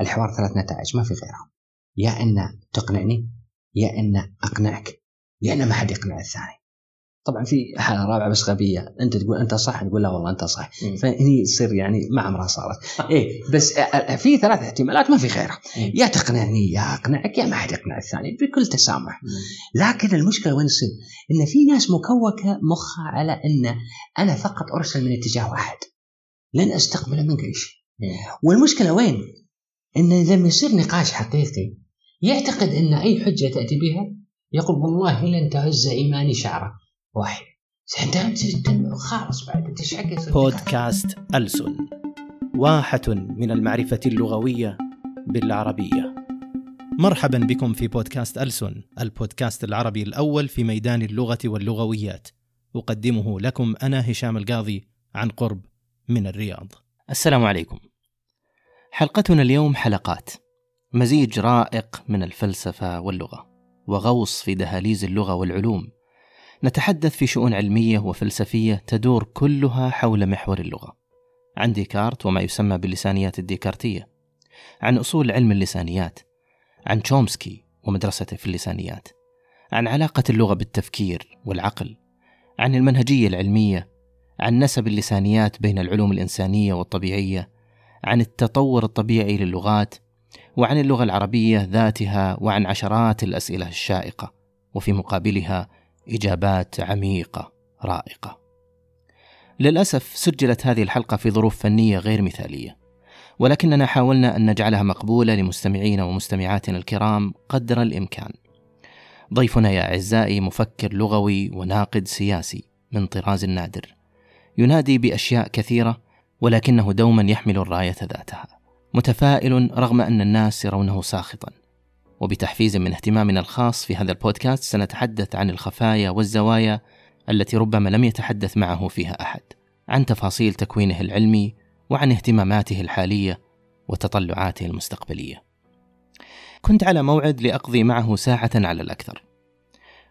الحوار ثلاث نتائج ما في غيرهم. يا إن تقنعني يا إن أقنعك يا إن ما حد يقنع الثاني. طبعا في حالة رابعة بس غبية. أنت تقول أنت صح؟ تقول لا والله أنت صح. فهني تصير يعني ما عمرها صارت. إيه بس في ثلاث احتمالات ما في غيرها يا تقنعني يا أقنعك يا ما حد يقنع الثاني بكل تسامح. لكن المشكلة وين تصير؟ إن في ناس مكوكة مخها على إن أنا فقط أرسل من اتجاه واحد. لن أستقبل منك أي شيء. والمشكلة وين؟ إن لما يصير نقاش حقيقي يعتقد إن أي حجة تأتي بها يقول والله لن تهز إيماني شعرة واحد خلاص بعد أنت بودكاست ألسن واحة من المعرفة اللغوية بالعربية. مرحبا بكم في بودكاست ألسن البودكاست العربي الأول في ميدان اللغة واللغويات. أقدمه لكم أنا هشام القاضي عن قرب من الرياض. السلام عليكم. حلقتنا اليوم حلقات. مزيج رائق من الفلسفة واللغة وغوص في دهاليز اللغة والعلوم. نتحدث في شؤون علمية وفلسفية تدور كلها حول محور اللغة. عن ديكارت وما يسمى باللسانيات الديكارتية. عن أصول علم اللسانيات عن تشومسكي ومدرسته في اللسانيات عن علاقة اللغة بالتفكير والعقل عن المنهجية العلمية عن نسب اللسانيات بين العلوم الإنسانية والطبيعية عن التطور الطبيعي للغات وعن اللغة العربية ذاتها وعن عشرات الأسئلة الشائقة وفي مقابلها إجابات عميقة رائقة. للأسف سجلت هذه الحلقة في ظروف فنية غير مثالية، ولكننا حاولنا أن نجعلها مقبولة لمستمعينا ومستمعاتنا الكرام قدر الإمكان. ضيفنا يا أعزائي مفكر لغوي وناقد سياسي من طراز نادر، ينادي بأشياء كثيرة ولكنه دوما يحمل الراية ذاتها. متفائل رغم أن الناس يرونه ساخطا وبتحفيز من اهتمامنا الخاص في هذا البودكاست سنتحدث عن الخفايا والزوايا التي ربما لم يتحدث معه فيها أحد عن تفاصيل تكوينه العلمي وعن اهتماماته الحالية وتطلعاته المستقبلية كنت على موعد لأقضي معه ساعة على الأكثر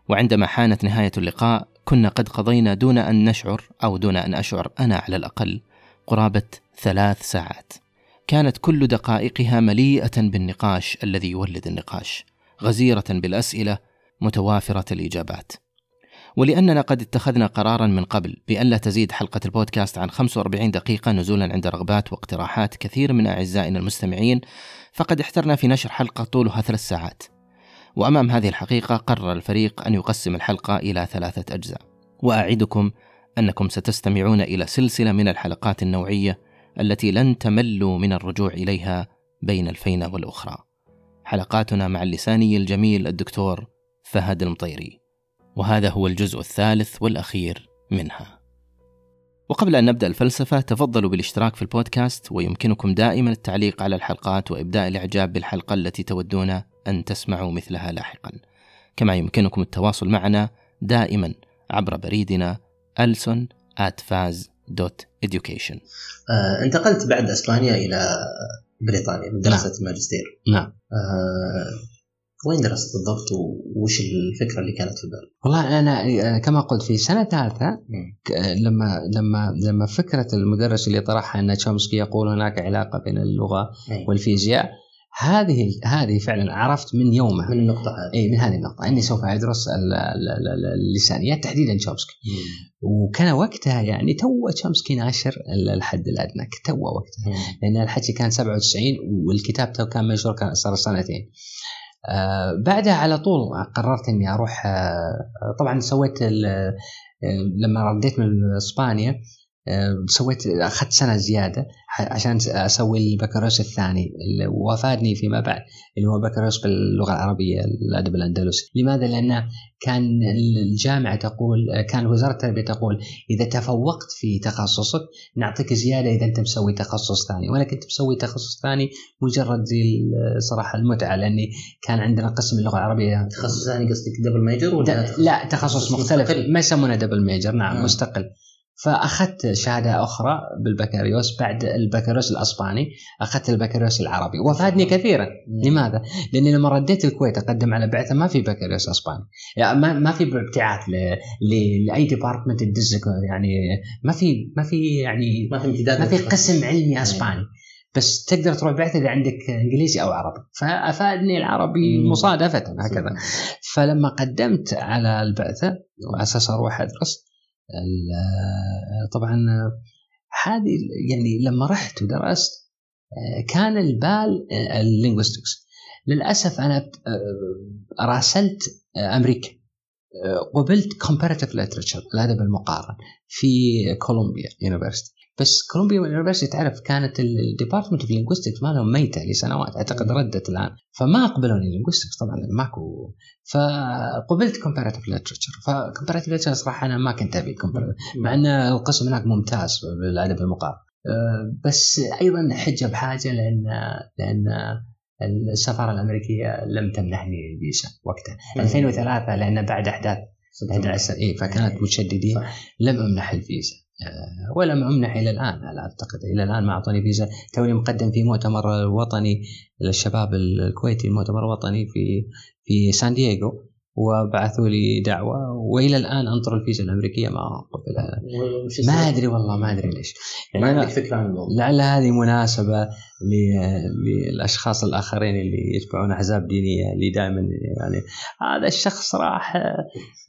وعندما حانت نهاية اللقاء كنا قد قضينا دون أن نشعر أو دون أن أشعر أنا على الأقل قرابة ثلاث ساعات. كانت كل دقائقها مليئة بالنقاش الذي يولد النقاش غزيرة بالأسئلة متوافرة الإجابات. ولأننا قد اتخذنا قرارا من قبل بأن لا تزيد حلقة البودكاست عن 45 دقيقة نزولا عند رغبات واقتراحات كثير من أعزائنا المستمعين فقد احترنا في نشر حلقة طولها ثلاث ساعات. وأمام هذه الحقيقة قرر الفريق أن يقسم الحلقة إلى ثلاثة أجزاء. وأعدكم أنكم ستستمعون إلى سلسلة من الحلقات النوعية التي لن تملوا من الرجوع إليها بين الفينة والأخرى. حلقاتنا مع اللساني الجميل الدكتور فهد المطيري. وهذا هو الجزء الثالث والأخير منها. وقبل أن نبدأ الفلسفة تفضلوا بالاشتراك في البودكاست ويمكنكم دائما التعليق على الحلقات وإبداء الإعجاب بالحلقة التي تودون أن تسمعوا مثلها لاحقا. كما يمكنكم التواصل معنا دائما عبر بريدنا ألسون دوت education آه انتقلت بعد إسبانيا إلى بريطانيا من دراسه نعم. الماجستير نعم. آه وين درست بالضبط وش الفكرة اللي كانت في بالك؟ والله أنا كما قلت في سنة ثالثة لما لما لما فكرة المدرس اللي طرحها إن تشومسكي يقول هناك علاقة بين اللغة والفيزياء هذه هذه فعلا عرفت من يومها. من النقطة هذه. اي من هذه النقطة. إني سوف أدرس اللسانيات تحديدا تشومسكي وكان وقتها يعني تو تشومسكي ناشر الحد الأدنى. تو وقتها. مم. لأن الحكي كان 97 والكتاب تو كان منشور كان صار سنتين. آه بعدها على طول قررت إني أروح آه طبعا سويت آه لما رديت من إسبانيا سويت أخذت سنة زيادة عشان أسوي البكالوريوس الثاني اللي وافادني فيما بعد اللي هو بكالوريوس باللغة العربية الأدب الأندلسي، لماذا؟ لأن كان الجامعة تقول كان وزارة التربية تقول إذا تفوقت في تخصصك نعطيك زيادة إذا أنت مسوي تخصص ثاني، وأنا كنت مسوي تخصص ثاني مجرد صراحة المتعة لأني كان عندنا قسم اللغة العربية. تخصص ثاني قصدك double major ولا لا تخصص مختلف. ما يسمونه double major نعم آه. مستقل. فأخذت شهادة أخرى بالبكالوريوس بعد البكالوريوس الأسباني أخذت البكالوريوس العربي وافادني كثيرا. لماذا؟ لأني لما رديت الكويت أقدم على بعثة ما في بكالوريوس اسباني يعني ما ما في ابتعاث لأي department تدزك يعني ما في ما في يعني ما في امتداد ما في قسم علمي أسباني. بس تقدر تروح بعثة إذا عندك إنجليزي أو عربي. فأفادني العربي مم. مصادفة هكذا. فلما قدمت على البعثة وعلى أساس أروح أدرس طبعا هذه يعني لما رحت ودرست آه، كان البال ال linguistics للأسف أنا آه، راسلت آه، أمريكا آه، قبلت comparative literature الأدب المقارن في Columbia University بس Columbia University تعرف كانت ال department of linguistics مالهم ميتة لسنوات أعتقد ردت الآن. فما قبلوني linguistics طبعا ماكو. فقبلت comparative literature. فcomparative literature صراحة أنا ما كنت أبي مع إن القسم هناك ممتاز بالأدب المقارن أه، بس أيضا حجة بحاجة لأن لأن السفارة الأمريكية لم تمنحني الفيزا وقتها. 2003 لأن بعد أحداث 11 اي فكانت مشددين صح. لم أمنح الفيزا. ولم أمنح إلى الآن لا أعتقد إلى الآن ما اعطوني فيزا توني مقدم في مؤتمر وطني للشباب الكويتي مؤتمر وطني في في سان دييغو. وبعثوا لي دعوة وإلى الآن أنطر الفيزا الأمريكية ما قبلها؟ ما أدري والله ما أدري ليش. ما يعني عندك أنا فكرة عن الموضوع؟ لعل هذه مناسبة ل- للأشخاص الآخرين اللي يتبعون أحزاب دينية اللي دائما يعني هذا الشخص راح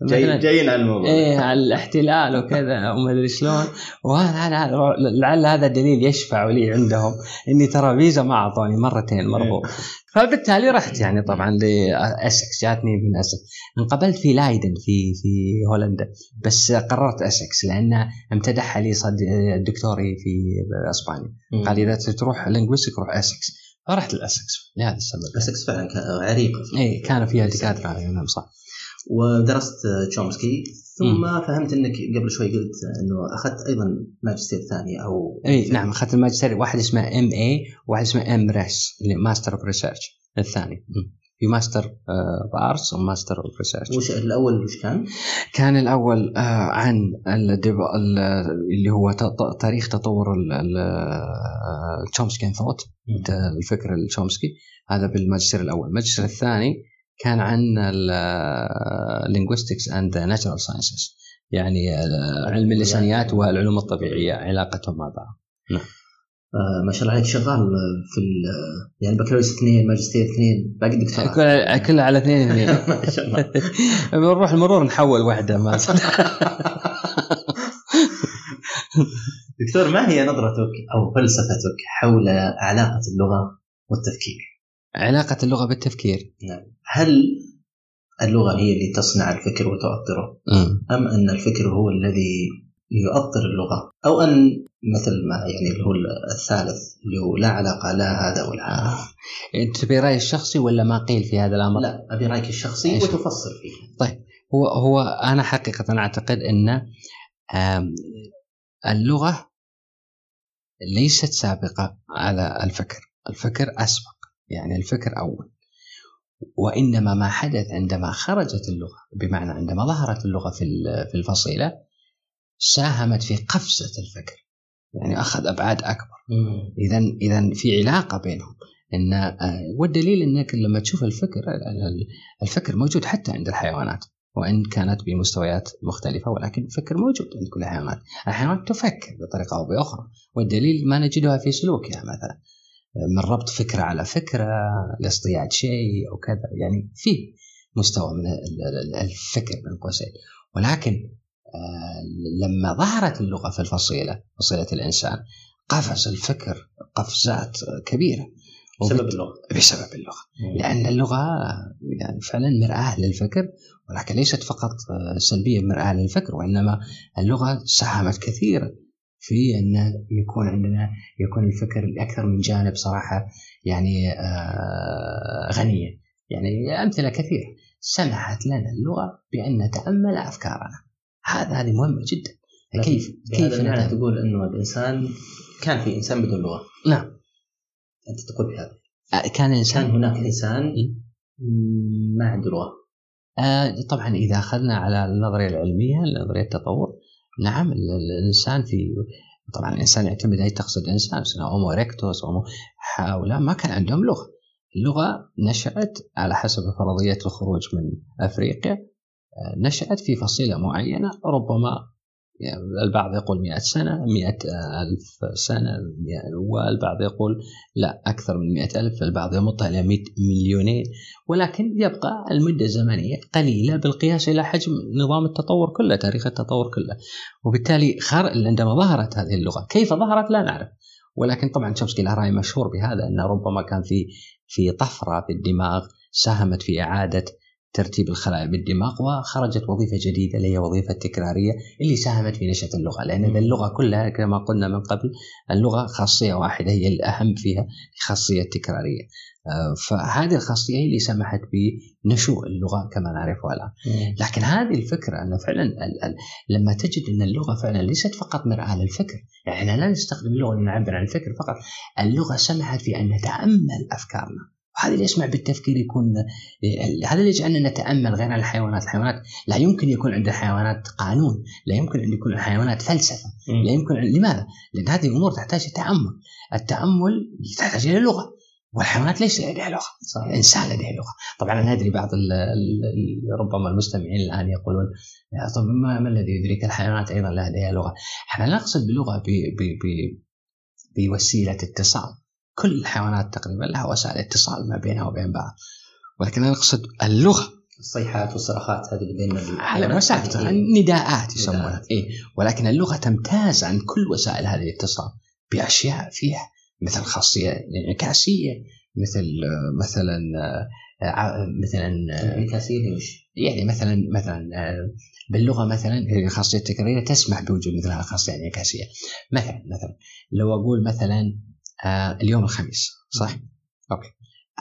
جاي جايين عن الموضوع. إيه على الاحتلال وكذا وما أدري شلون. وهذا هذا- لعل هذا دليل يشفع لي عندهم إني ترى فيزا ما أعطوني مرتين مرغوب فبالتالي رحت يعني طبعا لاسكس جاتني من اسكس انقبلت في لايدن في في هولندا. بس قررت اسكس لأن امتدحها لي صد دكتوري في إسبانيا. قال إذا تروح لينغويستيك روح اسكس فرحت لاسكس لهذا السبب. اسكس فعلا كان عريقه اي كانوا فيها دكاترة نعم صح. ودرست تشومسكي. ثم فهمت إنك قبل شوي قلت إنه أخذت أيضا ماجستير ثاني أو إي نعم أخذت الماجستير واحد اسمه MA وواحد اسمه MRes اللي Master of Research الثاني. في Master of Arts و Master of Research وش الأول وش كان؟ كان الأول آه، عن اللي هو تاريخ تطور ال Chomsky thought الفكر التشومسكي هذا بالماجستير الأول. الماجستير الثاني كان عن linguistics and natural sciences يعني علم اللسانيات والعلوم الطبيعية علاقتهم مع بعض. آه ما شاء الله عليك شغال في يعني بكالوريوس اثنين ماجستير اثنين باقي دكتوراه. كلها كلها على اثنين اثنين. ما شاء الله. بنروح المرور نحول واحدة ما دكتور ما هي نظرتك أو فلسفتك حول علاقة اللغة والتفكير؟ علاقة اللغة بالتفكير. نعم. هل اللغة هي اللي تصنع الفكر وتؤطره. أم أن الفكر هو الذي يؤطر اللغة؟ أو أن مثل ما يعني اللي هو الثالث اللي هو لا علاقة لا هذا ولا هذا. انت تبي رايي الشخصي ولا ما قيل في هذا الأمر؟ لا أبي رأيك الشخصي؟ وتفصل فيه. هو هو أنا حقيقة أعتقد أن آم، اللغة ليست سابقة على الفكر، الفكر أسبق. يعني الفكر أول. وإنما ما حدث عندما خرجت اللغة بمعنى عندما ظهرت اللغة في ال- في الفصيلة ساهمت في قفزة الفكر. يعني أخذ أبعاد أكبر. اذا اذا في علاقة بينهم. إن آه، والدليل إنك لما تشوف الفكر ال- الفكر موجود حتى عند الحيوانات. وإن كانت بمستويات مختلفة ولكن الفكر موجود عند كل الحيوانات، الحيوانات تفكر بطريقة أو بأخرى. والدليل ما نجدها في سلوكها مثلا. من ربط فكرة على فكرة لاصطياد شيء أو كذا. يعني في مستوى من ال- ال- الفكر بين قوسين. ولكن آه، لما ظهرت اللغة في الفصيلة فصيلة الإنسان قفز الفكر قفزات كبيرة. بسبب اللغة. بسبب اللغة. لأن اللغة يعني فعلا مرآة للفكر ولكن ليست فقط سلبية مرآة للفكر وإنما اللغة ساهمت كثيرا. في أن يكون عندنا يكون الفكر لاكثر من جانب صراحة يعني آه، غنيه يعني أمثلة كثيرة. سمحت لنا اللغة بأن نتأمل أفكارنا. هذا هذه مهمة جدا. كيف كيف نتأمل؟ تقول إنه الإنسان كان في إنسان بدون لغة. نعم. أنت تقول بهذا. آه، كان كان الانسان هناك إنسان م. ما عنده لغة. آه، طبعا إذا أخذنا على النظرية العلمية نظرية التطور نعم ال- ال- الإنسان في طبعا الإنسان يعتمد أي تقصد انسان هومو ريكتوس هومو هؤلاء ما كان عندهم لغة. اللغة نشأت على حسب فرضية الخروج من أفريقيا آه، نشأت في فصيلة معينة ربما يعني البعض يقول مئة سنة مئة ألف سنة والبعض يقول لا أكثر من مئة ألف البعض يمطها إلى مئة مليونين. ولكن يبقى المدة الزمنية قليلة بالقياس إلى حجم نظام التطور كله تاريخ التطور كله. وبالتالي عندما ظهرت هذه اللغة كيف ظهرت؟ لا نعرف. ولكن طبعا تشومسكي له رأي مشهور بهذا أنه ربما كان في في طفرة في الدماغ ساهمت في إعادة ترتيب الخلايا بالدماغ وخرجت وظيفة جديدة اللي هي وظيفة تكرارية اللي ساهمت في نشأة اللغة. لأن اللغة كلها كما قلنا من قبل اللغة خاصية واحدة هي الأهم فيها خاصية تكرارية. آه، فهذه الخاصية هي اللي سمحت بنشوء اللغة كما نعرفها الآن. لكن هذه الفكرة أن فعلا لما تجد أن اللغة فعلا ليست فقط مرآة للفكر يعني لا نستخدم اللغة لنعبر عن الفكر فقط. اللغة سمحت في أن نتأمل أفكارنا. وهذا اللي يسمع بالتفكير يكون هذا اللي يجعلنا نتأمل غير عن الحيوانات، الحيوانات لا يمكن يكون عند الحيوانات قانون، لا يمكن أن يكون الحيوانات فلسفة، لا يمكن لماذا؟ لأن هذه الأمور تحتاج تأمل، التأمل يحتاج إلى لغة، والحيوانات ليس لديها لغة، صحيح. الإنسان لديه لغة، طبعا أنا أدري بعض ربما المستمعين الآن يقولون طب ما, ما الذي يدرك الحيوانات أيضا لديها لغة؟ إحنا نقصد بلغة بوسيلة اتصال. كل الحيوانات تقريبا لها وسائل اتصال ما بينها وبين بعض. ولكن أنا أقصد اللغة. الصيحات والصراخات هذه اللي بين على وسائل النداءات يسمونها. إيه؟ ولكن اللغة تمتاز عن كل وسائل هذه الاتصال بأشياء فيها مثل خاصية انعكاسية مثل مثلا مثلا انعكاسية وش؟ يعني مثلا مثلا باللغة مثلا الخاصيه التكراريه تسمح بوجود مثل هذه الخاصية الانعكاسية. مثلا مثلا لو أقول مثلا آه اليوم الخميس صح؟ أوكي.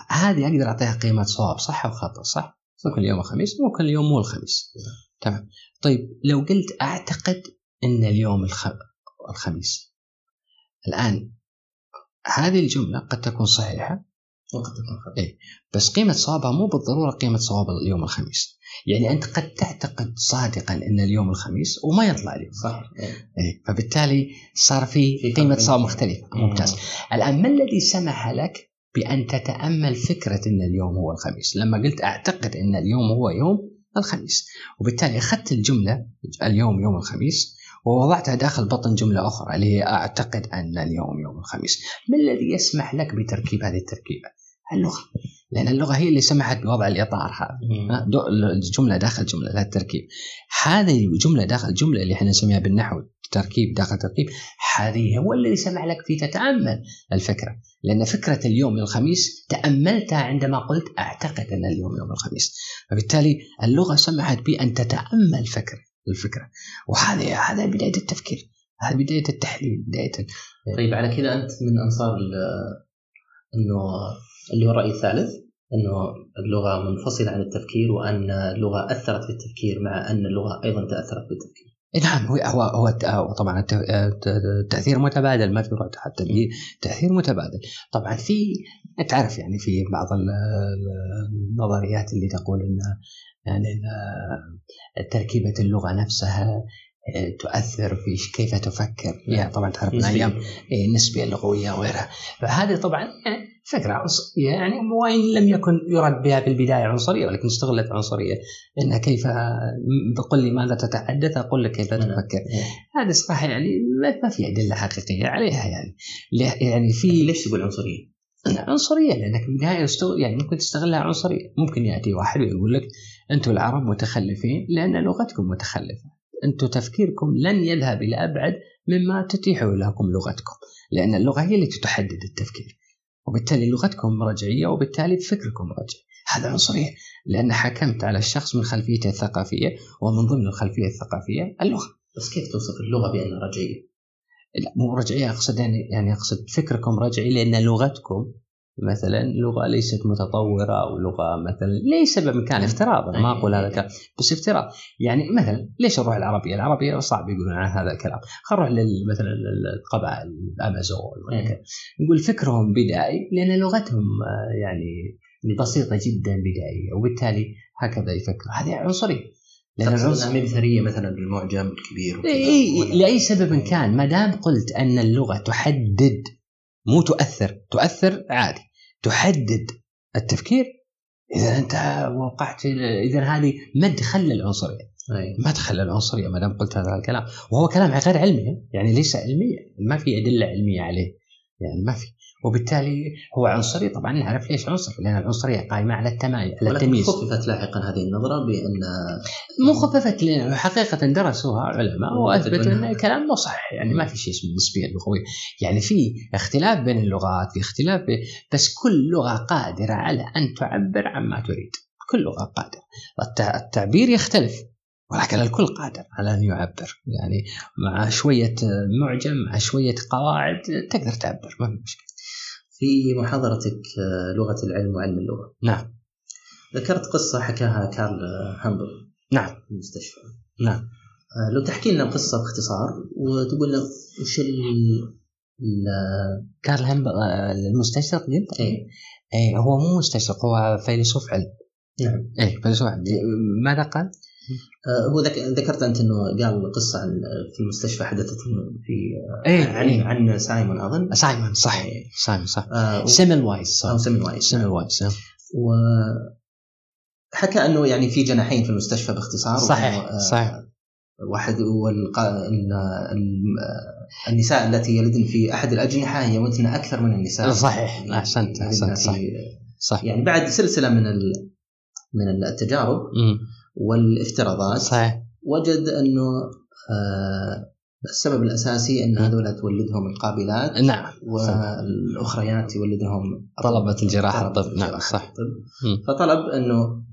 هذه أقدر أعطيها قيمة صواب صح أو خطأ؟ صح؟ ممكن اليوم الخميس ممكن اليوم مو الخميس. تمام. طيب لو قلت أعتقد إن اليوم الخ... الخميس. الآن هذه الجملة قد تكون صحيحة. وقد تكون خطأ. إيه؟ بس قيمة صوابها مو بالضرورة قيمة صواب اليوم الخميس. يعني أنت قد تعتقد صادقا أن اليوم الخميس وما يطلع اليوم. صح إيه. فبالتالي صار في قيمة صواب مختلفه ممتاز. الآن ما الذي سمح لك بأن تتأمل فكرة أن اليوم هو الخميس؟ لما قلت أعتقد أن اليوم هو يوم الخميس. وبالتالي أخذت الجملة اليوم يوم الخميس ووضعتها داخل بطن جملة أخرى اللي هي أعتقد أن اليوم يوم الخميس. ما الذي يسمح لك بتركيب هذه التركيبة؟ اللغة. لأن اللغة هي اللي سمحت بوضع الإطار هذا. الجملة داخل جملة لا التركيب هذه الجملة داخل جملة اللي إحنا نسميها بالنحو تركيب داخل تركيب هذه هو الذي سمح لك في تتأمل الفكرة. لأن فكرة اليوم الخميس تأملتها عندما قلت أعتقد أن اليوم يوم الخميس. فبالتالي اللغة سمحت بأن تتأمل فكرة الفكرة. وهذه هذا بداية التفكير. هذه بداية التحليل بداية طيب على كذا أنت من أنصار أنه اللي هو الرأي الثالث أنه اللغة منفصلة عن التفكير وأن اللغة أثرت في التفكير مع أن اللغة أيضا تأثرت في التفكير نعم هو هو هو طبعا التأثير متبادل ما في رد حتى تأثير متبادل. طبعا في تعرف يعني في بعض النظريات اللي تقول إن يعني تركيبة اللغة نفسها تؤثر في كيف تفكر. يعني طبعا تعرف من أيام النسبية اللغوية وغيرها. فهذه طبعا يعني فكرة عنصريه يعني وإن لم يكن يرد بها في البدايه عنصرية ولكن استغلت عنصرية. إنها كيف تقول لي ماذا تتحدث أقول لك كيف نعم. تفكر. هذا صراحة يعني ما في أدلة حقيقية عليها يعني. يعني في ليش تقول عنصرية؟ عنصرية لأنك في النهاية يعني ممكن تستغلها عنصرية. ممكن يأتي واحد ويقول لك أنتم العرب متخلفين لأن لغتكم متخلفة. أنتم تفكيركم لن يذهب إلى أبعد مما تتيح لكم لغتكم لأن اللغة هي التي تحدد التفكير. وبالتالي لغتكم رجعية وبالتالي فكركم رجعي. هذا عنصريه لأن حكمت على الشخص من خلفيته الثقافية ومن ضمن الخلفية الثقافية اللغة. بس كيف توصف اللغة بأنها رجعية؟ لا مو رجعية أقصد يعني يعني أقصد فكركم رجعي لأن لغتكم مثلا لغة ليست متطورة أو لغة مثلا ليس بامكان افتراضا ما أقول هذا الكلام بس افتراض. يعني مثلا ليش نروح العربية؟ العربية صعب يقولون عن هذا الكلام. خلينا نروح مثلا القبائل الأمازون نقول فكرهم بدائي لأن لغتهم آه، يعني بسيطة جدا بدائية وبالتالي هكذا يفكروا. هذه عنصرية. لأن العنصر مثلا بالمعجم الكبير اي لاي سبب كان ما دام قلت أن اللغة تحدد مو تؤثر. تؤثر عادي. تحدد التفكير. إذا أنت وقعت إذا هذه مدخل للعنصريه أي. ما تخلى العنصرية ما دام قلت هذا الكلام. وهو كلام غير علمي يعني ليس علميا. ما في أدلة علمية عليه. يعني ما في. وبالتالي هو عنصري. طبعا نعرف ليش عنصري لأن العنصرية قائمة على التمايز على التمييز. خففت لاحقا هذه النظرة بأن مو خففت لأن حقيقة درسوها علماء أن وأثبتوا الكلام مو صحيح. يعني ما في شيء اسمه النسبية اللغوية. يعني في اختلاف بين اللغات في اختلاف بين بس كل لغة قادرة على أن تعبر عما تريد. كل لغة قادرة. التع- التعبير يختلف ولكن الكل قادر على أن يعبر. يعني مع شوية معجم مع شوية قواعد تقدر تعبر ما في مشكلة. في محاضرتك آه، لغة العلم وعلم اللغة. نعم. ذكرت قصة حكاها كارل هامبل. نعم. في المستشفى. نعم. آه، لو تحكي لنا القصة باختصار وتقول لنا وش كارل همبل المستشرق قلت إيه. إيه هو مو مستشرق هو فيلسوف علم. نعم. إيه فيلسوف علم. ماذا قال؟ آه، هو ذك- ذكرت أنت إنه قال قصة عن في المستشفى حدثت في إيه عن إيه. عن سايمون أظن. سايمون صح. سايمون صح. آه، و- سيمل وايز أو سمي وايز. سيمل وايز وحكى إنه يعني في جناحين في المستشفى باختصار صحيح، آه، صحيح. واحد والق... ال- ال- النساء التي يلدن في أحد الأجنحة يموتن أكثر من النساء. صحيح يعني أحسنت أحسنت صح. صح. يعني بعد سلسلة من ال... من التجارب مم. والافتراضات صحيح وجد أنه آه، السبب الأساسي أن. هذول تولدهم القابلات نعم والأخريات يولدهم طلبة الجراحة طلبة الطب نعم صح الطب. مم. فطلب أنه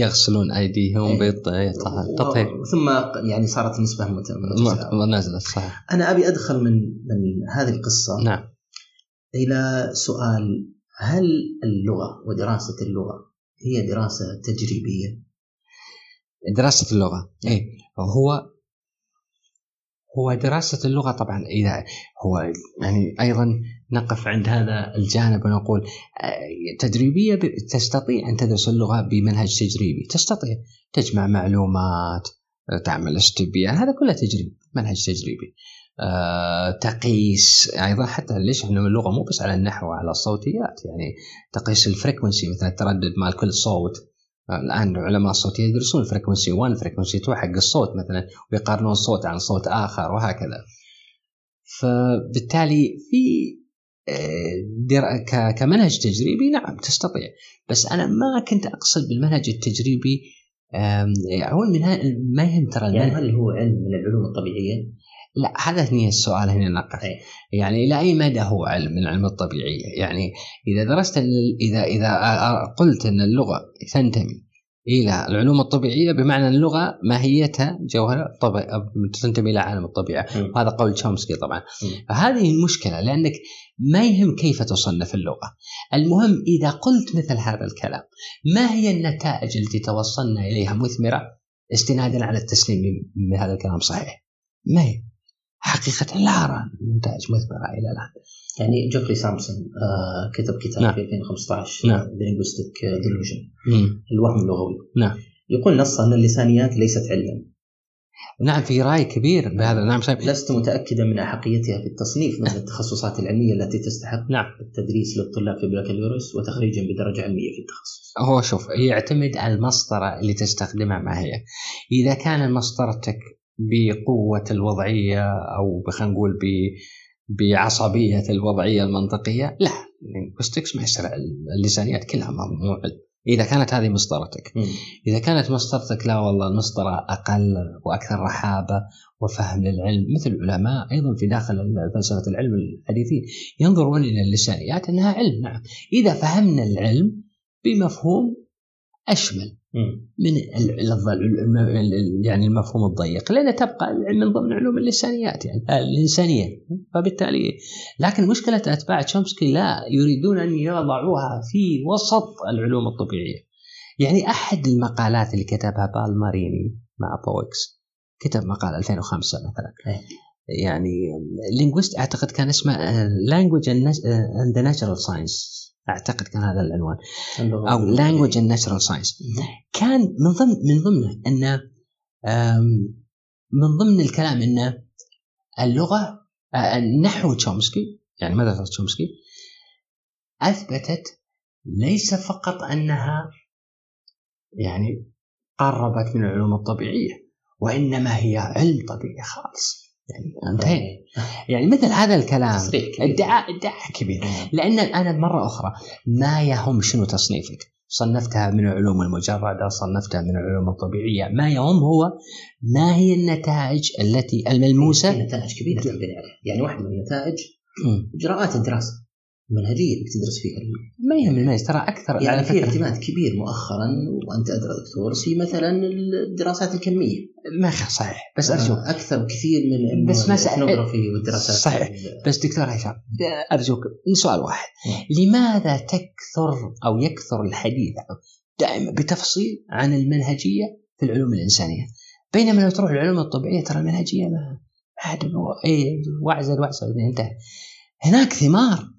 يغسلون أيديهم إيه. بالتطهير و- ثم يعني صارت نسبه مت- متساوية. نزلت صح أنا أبي أدخل من من هذه القصة نعم إلى سؤال هل اللغة ودراسة اللغة هي دراسة تجريبية؟ دراسة اللغة. اي هو هو دراسة اللغة طبعا إذا هو يعني أيضا نقف عند هذا الجانب ونقول آه، تجريبية تستطيع أن تدرس اللغة بمنهج تجريبي. تستطيع. تجمع معلومات تعمل استبيان هذا كله تجريبي منهج تجريبي. آه، تقيس أيضا حتى ليش إحنا اللغة؟ مو بس على النحو وعلى الصوتيات. يعني تقيس ال frequency مثلا التردد مال كل صوت. الآن علماء الصوت يدرسون frequency 1 frequency 2 حق الصوت مثلا ويقارنون صوت عن صوت آخر وهكذا. فبالتالي في آه، كمنهج تجريبي نعم تستطيع. بس أنا ما كنت أقصد بالمنهج التجريبي آم، هو ما يهم ترى يعني هل هو علم من العلوم الطبيعية؟ لا هذا هنا السؤال هنا نقف أي. يعني إلى أي مدى هو علم؟ من العلم الطبيعيه يعني إذا درست إذا إذا قلت إن اللغة تنتمي إلى العلوم الطبيعية بمعنى اللغة ماهيتها طبيعي تنتمي إلى عالم الطبيعة. مم. وهذا قول تشومسكي طبعا. مم. فهذه المشكلة لأنك ما يهم كيف تصنف اللغة. المهم إذا قلت مثل هذا الكلام ما هي النتائج التي توصلنا إليها مثمرة؟ استنادا على التسليم من هذا الكلام صحيح. ما هي؟ حقيقة لا أرى نتائج مثمرة إلى الآن يعني جوفري سامسون آه كتب كتاب نعم. في 2015 نعم. The Linguistic Delusion مم. الوهم اللغوي نعم. يقول نصا أن اللسانيات ليست علما نعم في رأي كبير بهذا نعم صحيح. لست متأكدا من أحقيتها في التصنيف مثل التخصصات العلمية التي تستحق نعم التدريس للطلاب في بكالوريوس وتخريجا بدرجة علمية في التخصص هو شوف يعتمد على المسطرة اللي تستخدمها ما هي إذا كان مسطرتك بقوة الوضعية أو خلينا نقول بعصبية الوضعية المنطقية. لا لينغويستكس ما يصير اللسانيات كلها علم إذا كانت هذه مسطرتك. إذا كانت مسطرتك لا والله المسطرة أقل وأكثر رحابة وفهم للعلم مثل العلماء أيضا في داخل فلسفة العلم الحديثين ينظرون إلى اللسانيات أنها علم. نعم. إذا فهمنا العلم بمفهوم أشمل. من يعني المفهوم الضيق لأن تبقى من ضمن علوم اللسانيات يعني آه، الإنسانية. فبالتالي لكن مشكلة أتباع تشومسكي لا يريدون أن يضعوها في وسط العلوم الطبيعية. يعني أحد المقالات اللي كتبها بالماريني مع بويكس كتب مقال 2005 مثلا. أي. يعني linguist أعتقد كان اسمه Language and Natural Science أعتقد كان هذا العنوان. أو Language and Natural Science. كان من ضمن من ضمنه أن آم، من ضمن الكلام أن اللغة نحو تشومسكي يعني مدرسة تشومسكي أثبتت ليس فقط أنها يعني قربت من العلوم الطبيعية وإنما هي علم طبيعي خالص. يعني انتهينا. يعني مثل هذا الكلام. ادعاء ادعاء كبير. لأن أنا مرة أخرى ما يهم شنو تصنيفك. صنفتها من العلوم المجردة صنفتها من العلوم الطبيعية. ما يهم هو ما هي النتائج التي في الملموسه نتائج عليها يعني واحدة من النتائج مم. إجراءات الدراسة. المنهجيه اللي تدرس فيها. ما يهم الميز ترى أكثر يعني في اعتماد كبير مؤخرا وأنت أدرى دكتور في مثلا الدراسات الكمية. ما صحيح. بس ارجوك أكثر بكثير من بس الاثنوغرافي والدراسات. صحيح. بس دكتور هشام أرجوك سؤال واحد. نعم. لماذا تكثر أو يكثر الحديث دائما بتفصيل عن المنهجية في العلوم الإنسانية؟ بينما لو تروح العلوم الطبيعية ترى المنهجية ما عاد إيه واعزل واعزل إنتهى. هناك ثمار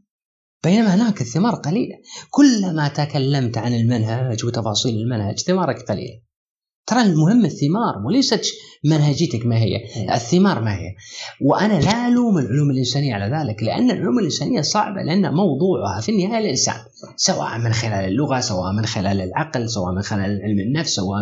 بينما هناك الثمار قليلة. كلما تكلمت عن المنهج وتفاصيل المنهج ثمارك قليلة. ترى المهم الثمار وليست منهجيتك ما هي الثمار ما هي. وأنا لا ألوم العلوم الإنسانية على ذلك لأن العلوم الإنسانية صعبة لأن موضوعها في النهاية الإنسان سواء من خلال اللغة سواء من خلال العقل سواء من خلال علم النفس سواء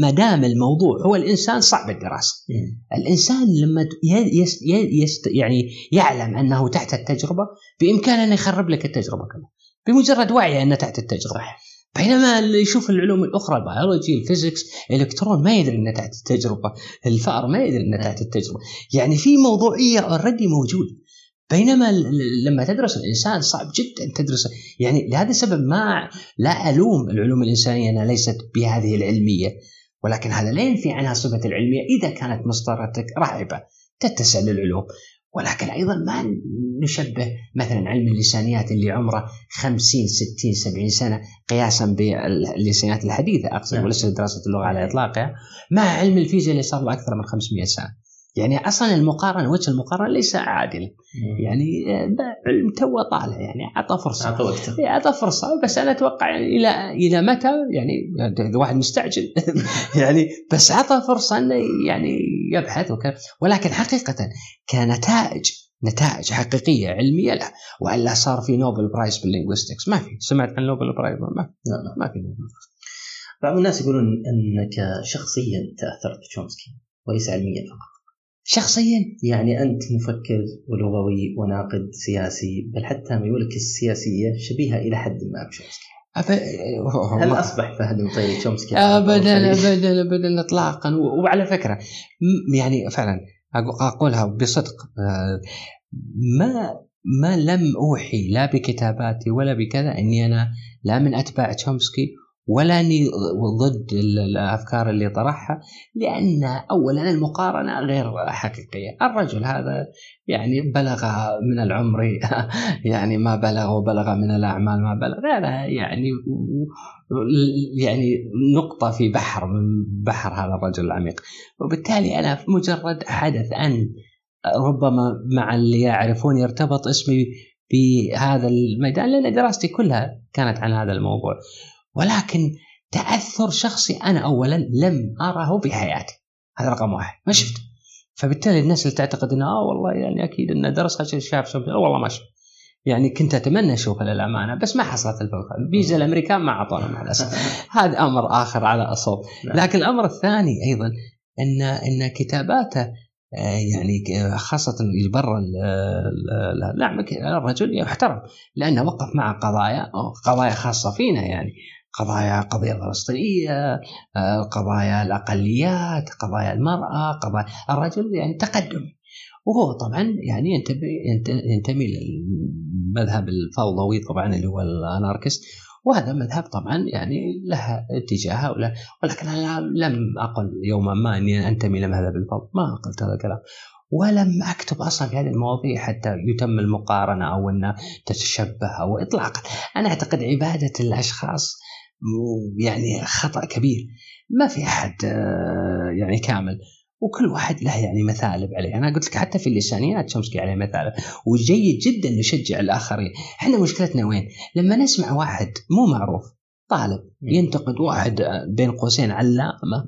ما دام الموضوع هو الإنسان صعب الدراسة. مم. الإنسان لما ي- يس ي- يست يعني يعلم أنه تحت التجربة بإمكانه أن يخرب لك التجربة كلها بمجرد وعيه أنه تحت التجربة. بينما اللي يشوف العلوم الأخرى ال biology ال physics الإلكترون ما يدري تحت التجربة. الفأر ما يدري تحت التجربة. يعني في موضوعية already موجود. بينما لما تدرس الإنسان صعب جدا تدرس يعني لهذا السبب ما لا ألوم العلوم الإنسانية إنها ليست بهذه العلمية. ولكن هذا لا ينفي عنها صفة العلمية إذا كانت مصدرتك رهبه تتسع للعلوم. ولكن أيضا ما نشبه مثلا علم اللسانيات اللي عمره 50 60 70 سنة قياسا باللسانيات الحديثة أقصد نعم. وليس دراسة اللغة على إطلاقها مع علم الفيزياء اللي صار له أكثر من 500 سنة. يعني أصلا المقارنة وجه المقارنة ليس عادلا. يعني آه، علم تو طالع يعني أعطى فرصة. أعطى وقته. إيه، أعطى فرصة. بس أنا أتوقع يعني إلى إلى متى؟ يعني الواحد مستعجل. يعني بس أعطى فرصة إنه يعني يبحث وكذا. ولكن حقيقة كنتائج نتائج حقيقية علمية لا وإلا صار في Nobel Prize بال linguistics. ما في. سمعت عن Nobel Prize؟ ما لا لا. ما في نوبل بعض الناس يقولون أنك شخصيا تأثرت بتشومسكي وليس علميا فقط. شخصيا؟ يعني أنت مفكر ولغوي وناقد سياسي بل حتى ميولك السياسية شبيهة إلى حد ما بشومسكي. هل أصبح؟ فهد المطيري تشومسكي ابدا ابدا ابدا اطلاقا. وعلى فكرة يعني فعلا أقولها بصدق. آه، ما ما لم أوحي لا بكتاباتي ولا بكذا إني أنا لا من أتباع تشومسكي ولا أني ضد ال- الأفكار اللي طرحها لأن اولا المقارنة غير حقيقية، الرجل هذا يعني بلغ من العمر يعني ما بلغ وبلغ من الأعمال ما بلغ يعني يعني نقطة في بحر من بحر هذا الرجل العميق، وبالتالي أنا مجرد حدث أن ربما مع اللي يعرفون يرتبط اسمي بهذا الميدان لأن دراستي كلها كانت عن هذا الموضوع. ولكن تأثر شخصي أنا اولا لم أره بحياتي. هذا رقم واحد. ما شفت. فبالتالي الناس اللي تعتقد إنه آه والله يعني أكيد انه درس عشان شاف شوف والله ما شفت. يعني كنت أتمنى اشوفه للأمانة بس ما حصلت الفرصة. الفيزا الأمريكان ما أعطونا مع الأسف. هذا أمر آخر على اصول نعم. لكن الأمر الثاني أيضا إن إن كتاباته آه، يعني ك- خاصة برا نعم الرجل يحترم لأنه وقف مع قضايا قضايا خاصة فينا يعني. قضايا قضية الفلسطينية آه، قضايا الأقليات قضايا المرأة قضايا الرجل يعني تقدم. وهو طبعا يعني ينتمي ينت- ينتمي للمذهب الفوضوي طبعا اللي هو الأناركست. وهذا مذهب طبعا يعني له اتجاهه ولكن أنا لم أقل يوما ما أني أنتمي لمذهب الفوضى ما قلت هذا الكلام. ولم أكتب أصلا في هذه المواضيع حتى يتم المقارنة أو أن تتشبه أو اطلاقا. أنا أعتقد عبادة الأشخاص م- يعني خطأ كبير. ما في أحد آه، يعني كامل. وكل واحد له يعني مثالب عليه. أنا قلت لك حتى في اللسانيات شمسكي عليه مثالب. وجيد جدا نشجع الآخرين. إحنا مشكلتنا وين؟ لما نسمع واحد مو معروف طالب ينتقد واحد آه، بين قوسين علامة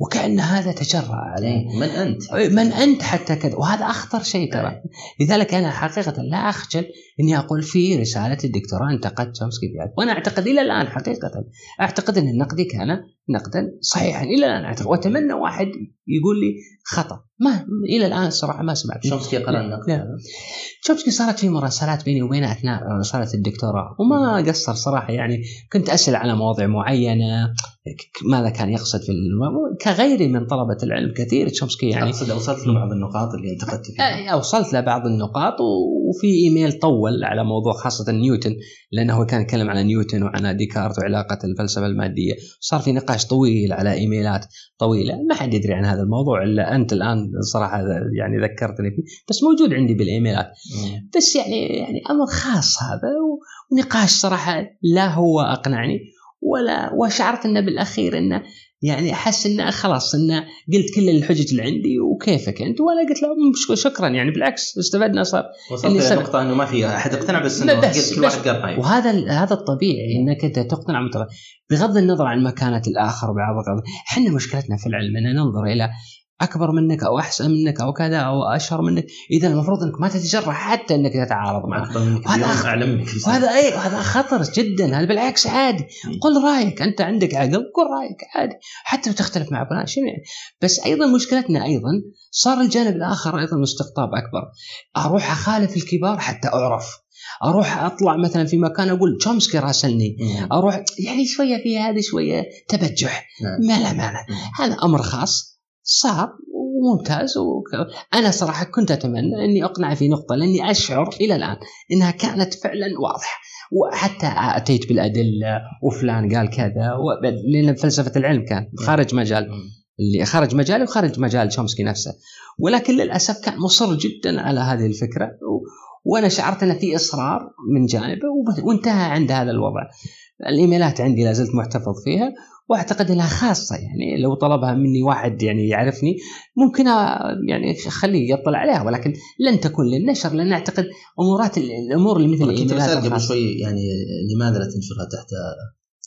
وكأن هذا تجرأ عليه. من أنت؟ من أنت حتى كذا. وهذا أخطر شيء ترى. لذلك أنا حقيقة لا أخجل إني أقول في رسالة الدكتوراه أنتقدت شومسكي فيها وأنا أعتقد إلى الآن حقيقة. أعتقد أن نقدي كان نقدا صحيحا. إلى الآن أعتقد. وأتمنى واحد يقول لي خطأ. ما إلى الآن الصراحه ما سمعت. شومسكي قرأ النقد. لا. شومسكي صارت في مراسلات بيني وبينه أثناء رسالة الدكتوراه. وما قصر صراحة يعني. كنت أسأل على مواضيع معينة. ماذا كان يقصد في الم... كغيري من طلبة العلم كثير. تشومسكي يعني أقصد وصلت لبعض النقاط اللي انتقدت فيها. آه، وصلت لبعض النقاط. و- وفي إيميل طول على موضوع خاصة نيوتن. لأنه كان يتكلم عن نيوتن وعن ديكارت وعلاقة الفلسفة المادية. صار في نقاش طويل على إيميلات طويلة ما حد يدري عن هذا الموضوع إلا أنت الآن صراحة يعني ذكرتني فيه بس موجود عندي بالإيميلات مم. بس يعني يعني أمر خاص هذا ونقاش صراحة لا هو أقنعني ولا وشعرت إنه بالأخير إنه يعني أحس إنه خلاص إنه قلت كل الحجج اللي عندي وكيفك أنت؟ وأنا قلت له شكرا. يعني بالعكس استفدنا صار وصلت سبب- لنقطة إنه ما في أحد اقتنع بس انه بس- كل واحد قال رايه وهذا هذا الطبيعي إنك أنت تقتنع بغض النظر عن مكانة الآخر وبعض إحنا مشكلتنا في العلم ان ننظر إلى أكبر منك أو أحسن منك أو كذا أو أشهر منك. إذا المفروض إنك ما تتجرأ حتى إنك تتعارض معه. وهذا أعلم منك. وهذا اي هذا خطر جدا. هذا بالعكس عادي. قل رأيك. أنت عندك عقل قل رأيك عادي. حتى لو تختلف مع فلان شو يعني؟ بس أيضا مشكلتنا أيضا صار الجانب الآخر أيضا مستقطاب أكبر. أروح أخالف الكبار حتى أعرف. أروح أطلع مثلا في مكان أقول تشومسكي راسلني. أروح يعني شوية في هذه شوية تبجح. نعم. ما له معنى هذا أمر خاص. صار وممتاز وك... أنا صراحة كنت أتمنى أني أقنع في نقطة لأني أشعر إلى الآن إنها كانت فعلا واضحة. وحتى أتيت بالأدلة وفلان قال كذا و... لأن فلسفة العلم كان خارج مجال مم. اللي خارج مجالي وخارج مجال تشومسكي نفسه. ولكن للأسف كان مصر جدا على هذه الفكرة و... وأنا شعرت أن في إصرار من جانبه وانتهى عند هذا الوضع. الإيميلات عندي لا زلت محتفظ فيها وأعتقد إنها خاصة يعني لو طلبها مني واحد يعني يعرفني ممكن يعني اخليه يطلع عليها ولكن لن تكون للنشر لأن أعتقد أمورات الأمور اللي مثل الايميلات قبل. شوي يعني لماذا لا تنشرها تحت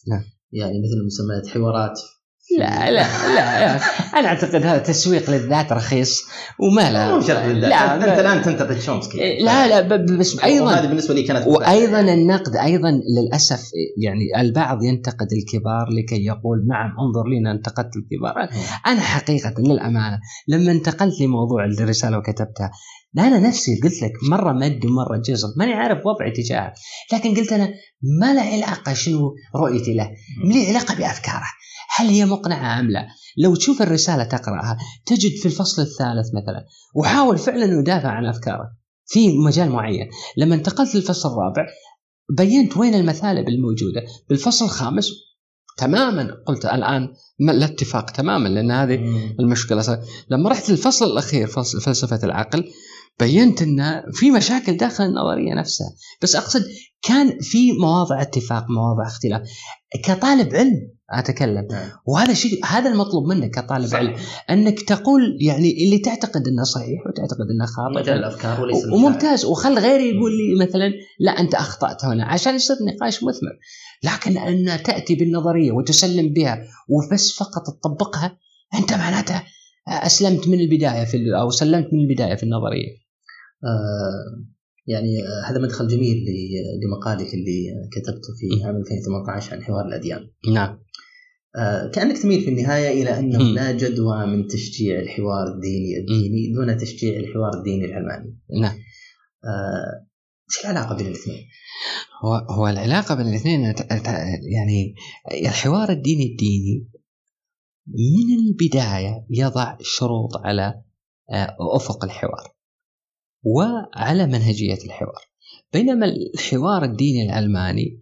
نعم. يعني مثل مسميات حوارات لا لا لا أنا أعتقد هذا تسويق للذات رخيص وما لا. مو شرط لا أنت الآن تنتقد شومسكي لا لا ب- بس وهذه أيضا بالنسبة لي كانت وأيضا النقد أيضا للأسف يعني البعض ينتقد الكبار لكي يقول نعم انظر لي أنا انتقدت الكبار. أنا حقيقة للأمانة لما انتقلت لموضوع الرسالة وكتبتها أنا نفسي قلت لك مرة مد ومرة جزر ماني عارف وضعي تجاهه لكن قلت أنا ما له علاقة شنو رؤيتي له لي علاقة بأفكاره هل هي مقنعة أم لا؟ لو تشوف الرسالة تقرأها تجد في الفصل الثالث مثلا وحاول فعلا انه يدافع عن أفكاره في مجال معين لما انتقلت للفصل الرابع بينت وين المثالب الموجودة بالفصل الخامس تماما قلت الآن ما لا اتفاق تماما لأن هذه. المشكلة. لما رحت للفصل الأخير فلسفة العقل بينت إن في مشاكل داخل النظرية نفسها. بس أقصد كان في مواضع اتفاق مواضع اختلاف. كطالب علم أتكلم. نعم. وهذا شيء هذا المطلوب منك كطالب صح. علم إنك تقول يعني اللي تعتقد إنه صحيح وتعتقد إنه خاطئ. الأفكار وليس. وممتاز. وخل غيري يقول لي مثلا لا أنت أخطأت هنا عشان يصير نقاش مثمر. لكن إن تأتي بالنظرية وتسلم بها وبس فقط تطبقها أنت معناتها أسلمت من البداية في أو سلمت من البداية في النظرية. آه يعني آه هذا مدخل جميل لمقالك اللي كتبته في عام 2018 عن حوار الأديان. نعم. آه كأنك تميل في النهاية إلى أنه. لا جدوى من تشجيع الحوار الديني الديني دون تشجيع الحوار الديني العلماني نعم. آه، وش العلاقة بين الاثنين؟ هو هو العلاقة بين الاثنين يعني الحوار الديني الديني من البداية يضع شروط على أفق الحوار. وعلى منهجية الحوار. بينما الحوار الديني العلماني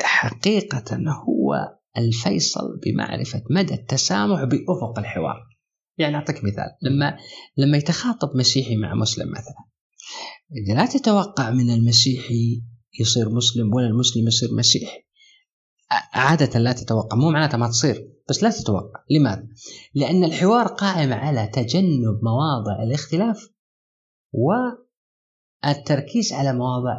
حقيقة هو الفيصل بمعرفة مدى التسامح بأفق الحوار. يعني أعطيك مثال. لما لما يتخاطب مسيحي مع مسلم مثلا لا تتوقع من المسيحي يصير مسلم ولا المسلم يصير مسيحي عادة لا تتوقع. مو معناتها ما تصير بس لا تتوقع. لماذا؟ لأن الحوار قائم على تجنب مواضع الاختلاف. والتركيز على مواضع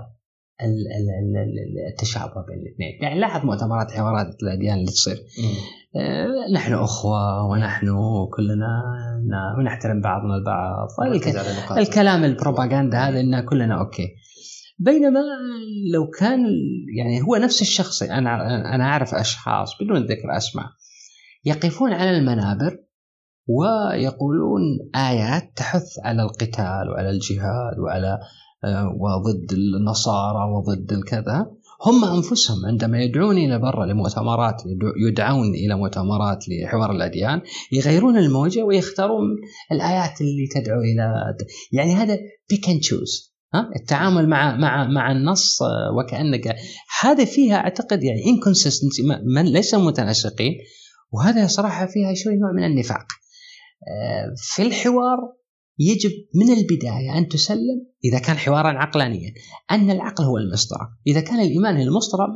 ال- ال- ال- ال- التشابه بين الاثنين. يعني لاحظ مؤتمرات حوارات الأديان اللي تصير. آه، نحن أخوة ونحن كلنا ونحترم بعضنا البعض. الكلام البروباغندا هذا ان كلنا أوكي. بينما لو كان يعني هو نفس الشخص أنا أنا أعرف أشخاص بدون ذكر أسماء يقفون على المنابر ويقولون آيات تحث على القتال وعلى الجهاد وعلى آه، وضد النصارى وضد الكذا. هم أنفسهم عندما يدعون إلى برا لمؤتمرات يدعون إلى مؤتمرات لحوار الأديان يغيرون الموجة ويختارون الآيات اللي تدعو إلى يعني هذا pick and choose ها؟ التعامل مع مع مع النص آه، وكأنك هذا فيها أعتقد يعني انكونسستنسي من ليس متناسقين. وهذا صراحة فيها شوي نوع من النفاق. في الحوار يجب من البداية أن تسلم إذا كان حوارا عقلانيا أن العقل هو المسطرة إذا كان الإيمان هي المسطرة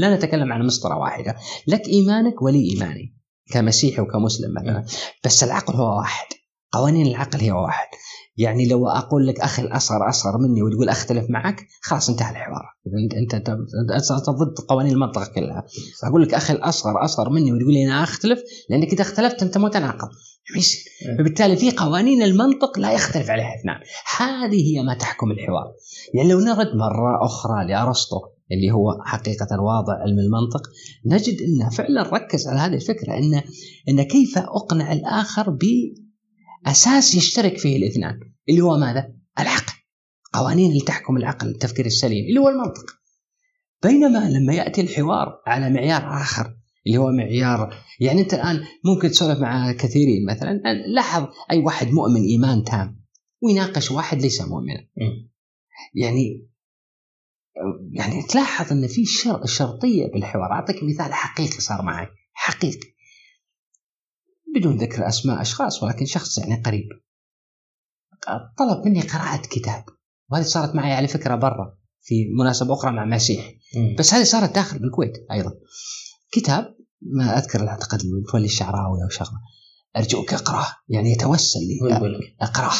لا, نتكلم عن مسطرة واحدة. لك إيمانك ولي إيماني كمسيحي وكمسلم مثلا. بس العقل هو واحد. قوانين العقل هي واحد. يعني لو أقول لك أخي الأصغر أصغر مني وتقول أختلف معك خلاص انتهى الحوار. انت أنت أنت ضد قوانين المنطقة كلها. أقول لك أخي الأصغر أصغر مني وتقول لي أنا أختلف لأنك إذا اختلفت أنت متناقض. إيه. فبالتالي في قوانين المنطق لا يختلف عليها إثنان. هذه هي ما تحكم الحوار. يعني لو نرد مرة أخرى لأرسطو اللي هو حقيقة واضع علم المنطق نجد أنه فعلا ركز على هذه الفكرة أن أن كيف أقنع الآخر بأساس يشترك فيه الاثنان اللي هو ماذا؟ العقل. قوانين اللي تحكم العقل التفكير السليم اللي هو المنطق. بينما لما يأتي الحوار على معيار آخر اللي هو معيار يعني أنت الآن ممكن تسولف مع كثيرين مثلا لاحظ أي واحد مؤمن إيمان تام ويناقش واحد ليس مؤمنا. يعني يعني تلاحظ إن في شر شرطية بالحوار. أعطيك مثال حقيقي صار معي حقيقي. بدون ذكر أسماء أشخاص ولكن شخص يعني قريب. طلب مني قراءة كتاب وهذه صارت معي على فكرة برا في مناسبة أخرى مع مسيح. بس هذه صارت داخل بالكويت أيضا. كتاب ما أذكر اعتقد متولي الشعراوي أو شغله أرجوك اقراه يعني يتوسل لي. اقراه